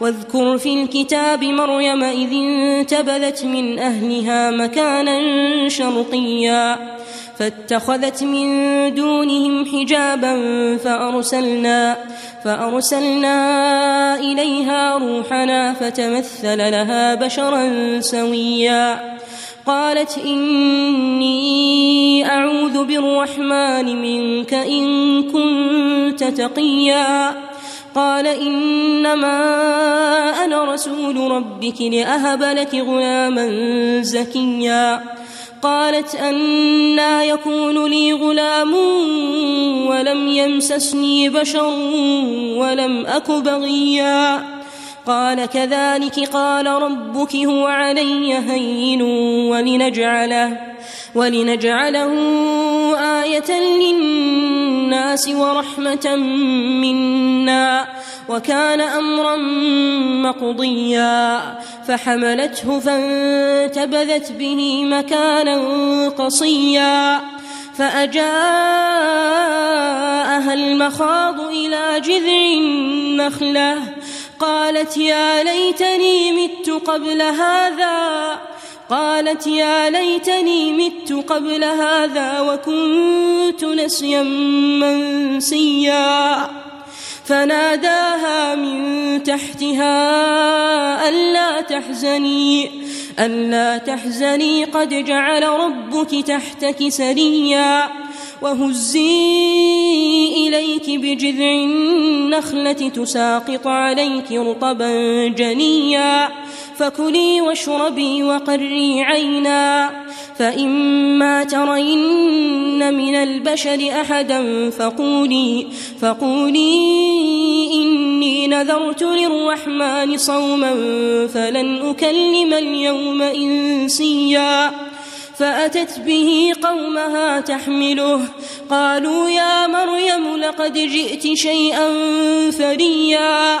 واذكر في الكتاب مريم إذ انتبذت من أهلها مكانا شرقيا فاتخذت من دونهم حجابا فأرسلنا فأرسلنا إليها روحنا فتمثل لها بشرا سويا. قالت إني أعوذ بالرحمن منك إن كنت تقيا. قال إنما أنا رسول ربك لأهب لك غلاما زكيا. قالت أنا يكون لي غلام ولم يمسسني بشر ولم أك بغيا. قال كذلك قال ربك هو علي هين ولنجعله ولنجعله آية للناس. ورحمة منا وكان أمرا مقضيا فحملته فانتبذت به مكانا قصيا فأجاءها المخاض إلى جذع النخلة قالت يا ليتني مت قبل هذا قالت يا ليتني مت قبل هذا وكنت نسيا منسيا. فناداها من تحتها ألا تحزني ألا تحزني قد جعل ربك تحتك سريا. وهزي إليك بجذع النخلة تساقط عليك رطبا جنيا. فكلي واشربي وقري عينا. فإما ترين من البشر أحدا فقولي فقولي إني نذرت للرحمن صوما فلن أكلم اليوم إنسيا. فأتت به قومها تحمله قالوا يا مريم لقد جئت شيئا فريا.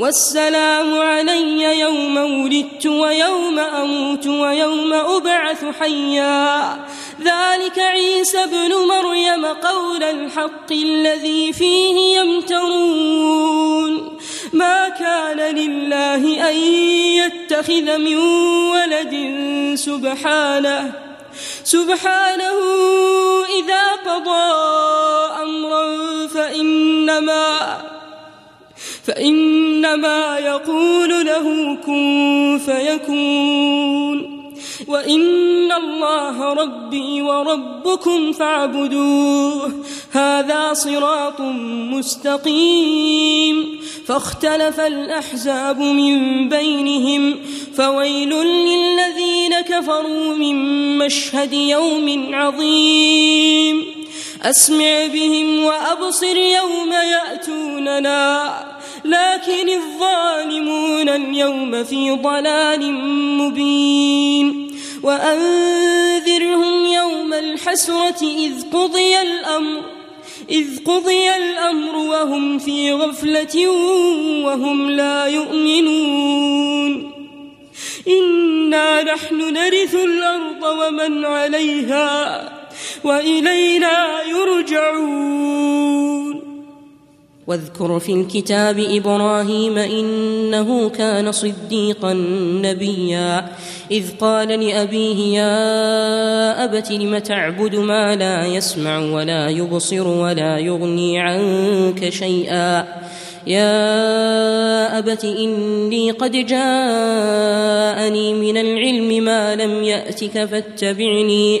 والسلام علي يوم ولدت ويوم أموت ويوم أبعث حيا. ذلك عيسى ابن مريم قول الحق الذي فيه يمترون. ما كان لله أن يتخذ من ولد سبحانه. سبحانه إذا قضى أمرا فإنما فإنما يقول له كن فيكون وإن الله ربي وربكم فاعبدوه هذا صراط مستقيم فاختلف الأحزاب من بينهم فويل للذين كفروا من مشهد يوم عظيم أسمع بهم وأبصر يوم يأتوننا لكن الظالمون اليوم في ضلال مبين. وأنذرهم يوم الحسرة إذ قضي الأمر إذ قضي الأمر وهم في غفلة وهم لا يؤمنون. إنا نحن نرث الأرض ومن عليها وإلينا واذكر في الكتاب إبراهيم إنه كان صديقا نبيا. إذ قال لأبيه يا أبت لم تعبد ما لا يسمع ولا يبصر ولا يغني عنك شيئا؟ يا أبت إني قد جاءني من العلم ما لم يأتك فاتبعني.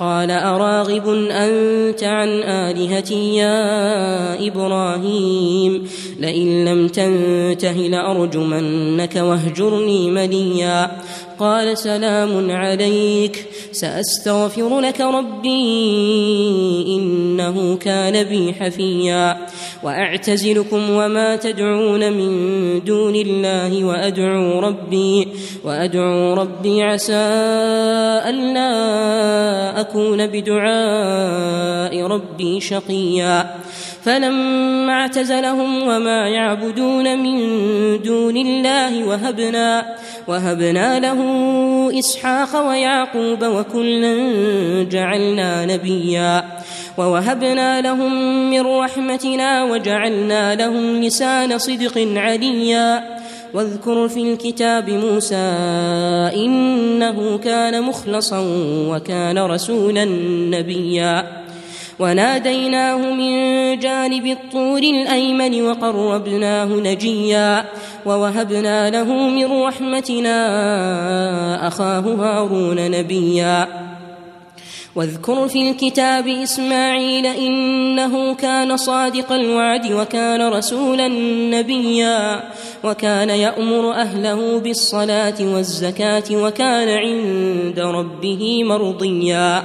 قال أراغب أنت عن آلهتي يا إبراهيم؟ لئن لم تنته لأرجمنك واهجرني مليا. قال سلام عليك سأستغفر لك ربي إنه كان بي حفيا وأعتزلكم وما تدعون من دون الله وأدعو ربي وأدعو ربي عسى ألا أكون بدعاء ربي شقيا فلما اعتزلهم وما يعبدون من دون الله وهبنا وهبنا له إسحاق ويعقوب وكلا جعلنا نبيا ووهبنا لهم من رحمتنا وجعلنا لهم لسان صدق عليا واذكر في الكتاب موسى إنه كان مخلصا وكان رسولا نبيا وناديناه من جانب الطور الأيمن وقربناه نجيا ووهبنا له من رحمتنا أخاه هارون نبيا. واذكر في الكتاب إسماعيل إنه كان صادق الوعد وكان رسولا نبيا وكان يأمر أهله بالصلاة والزكاة وكان عند ربه مرضيا.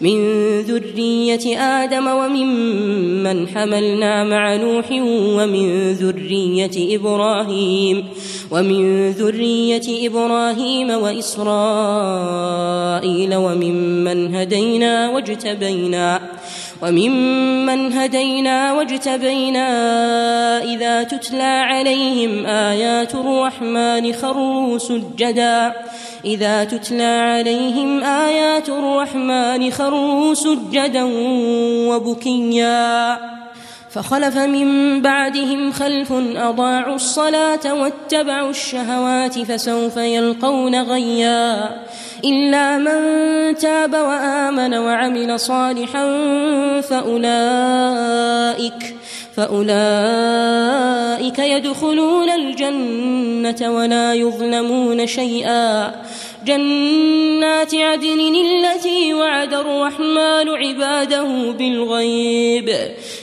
من ذرية آدم وممن حملنا مع نوح ومن ذرية إبراهيم ومن ذرية إبراهيم وإسرائيل وممن هدينا واجتبينا وممن هدينا واجتبينا إذا تتلى عليهم آيات الرحمن خروا سجدا. إذا تتلى عليهم آيات الرحمن خروا سجدا وبكيا. فخلف من بعدهم خلف أضاعوا الصلاة واتبعوا الشهوات فسوف يلقون غيا إلا من تاب وآمن وعمل صالحا فأولئك فأولئك يدخلون الجنة ولا يظلمون شيئا جنات عدن التي وعد الرحمن عباده بالغيب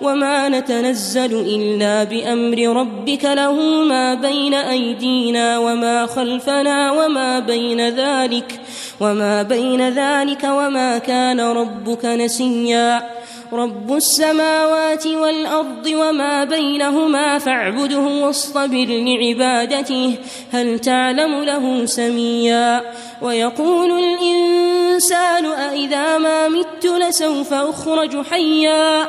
وما نتنزل إلا بأمر ربك له ما بين أيدينا وما خلفنا وما بين ذلك وما بين ذلك وما كان ربك نسيا رب السماوات والأرض وما بينهما فاعبده واصطبر لعبادته هل تعلم له سميا ويقول الإنسان أإذا ما مت لسوف أخرج حيا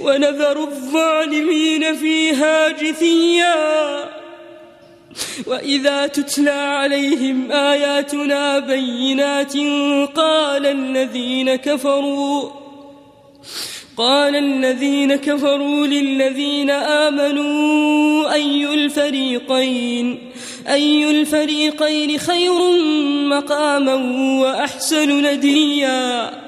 ونذر الظالمين فيها جثيا. وإذا تتلى عليهم آياتنا بينات قال الذين كفروا قال الذين كفروا للذين آمنوا أي الفريقين؟ أي الفريقين خير مقاما وأحسن نديا؟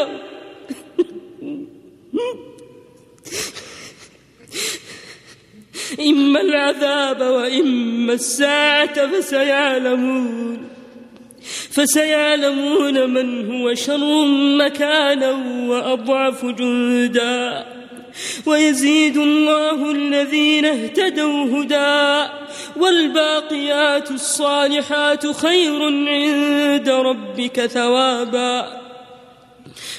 إما العذاب وإما الساعة فسيعلمون فسيعلمون من هو شر مكانا وأضعف جندا ويزيد الله الذين اهتدوا هدى والباقيات الصالحات خير عند ربك ثوابا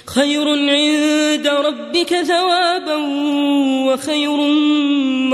خير عند ربك ثوابا وخير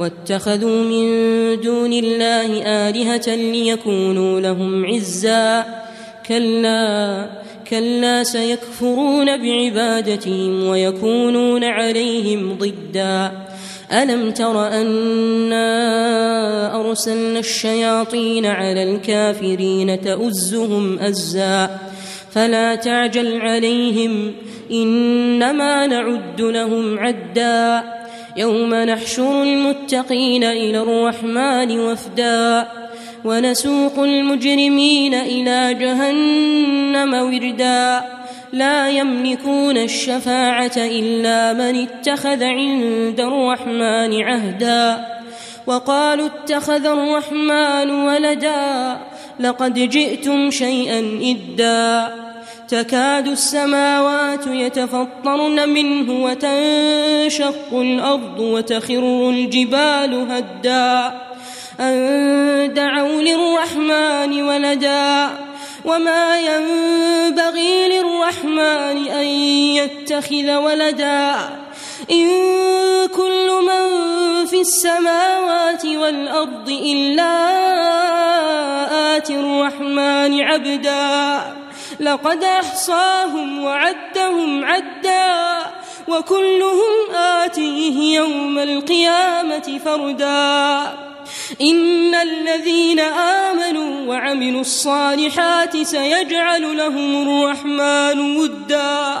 واتخذوا من دون الله آلهة ليكونوا لهم عزا. كلا كلا سيكفرون بعبادتهم ويكونون عليهم ضدا. ألم تر أنا أرسلنا الشياطين على الكافرين تؤزهم أزا؟ فلا تعجل عليهم إنما نعد لهم عدا. يوم نحشر المتقين إلى الرحمن وفدا ونسوق المجرمين إلى جهنم وردا. لا يملكون الشفاعة إلا من اتخذ عند الرحمن عهدا. وقالوا اتخذ الرحمن ولدا لقد جئتم شيئا إدا. تكاد السماوات يتفطرن منه وتنشق الأرض وتخر الجبال هدا. أن دعوا للرحمن ولدا. وما ينبغي للرحمن أن يتخذ ولدا. إن كل من في السماوات والأرض إلا آتي الرحمن عبدا. لقد أحصاهم وعدهم عدا وكلهم آتيه يوم القيامة فردا. إن الذين آمنوا وعملوا الصالحات سيجعل لهم الرحمن ودا.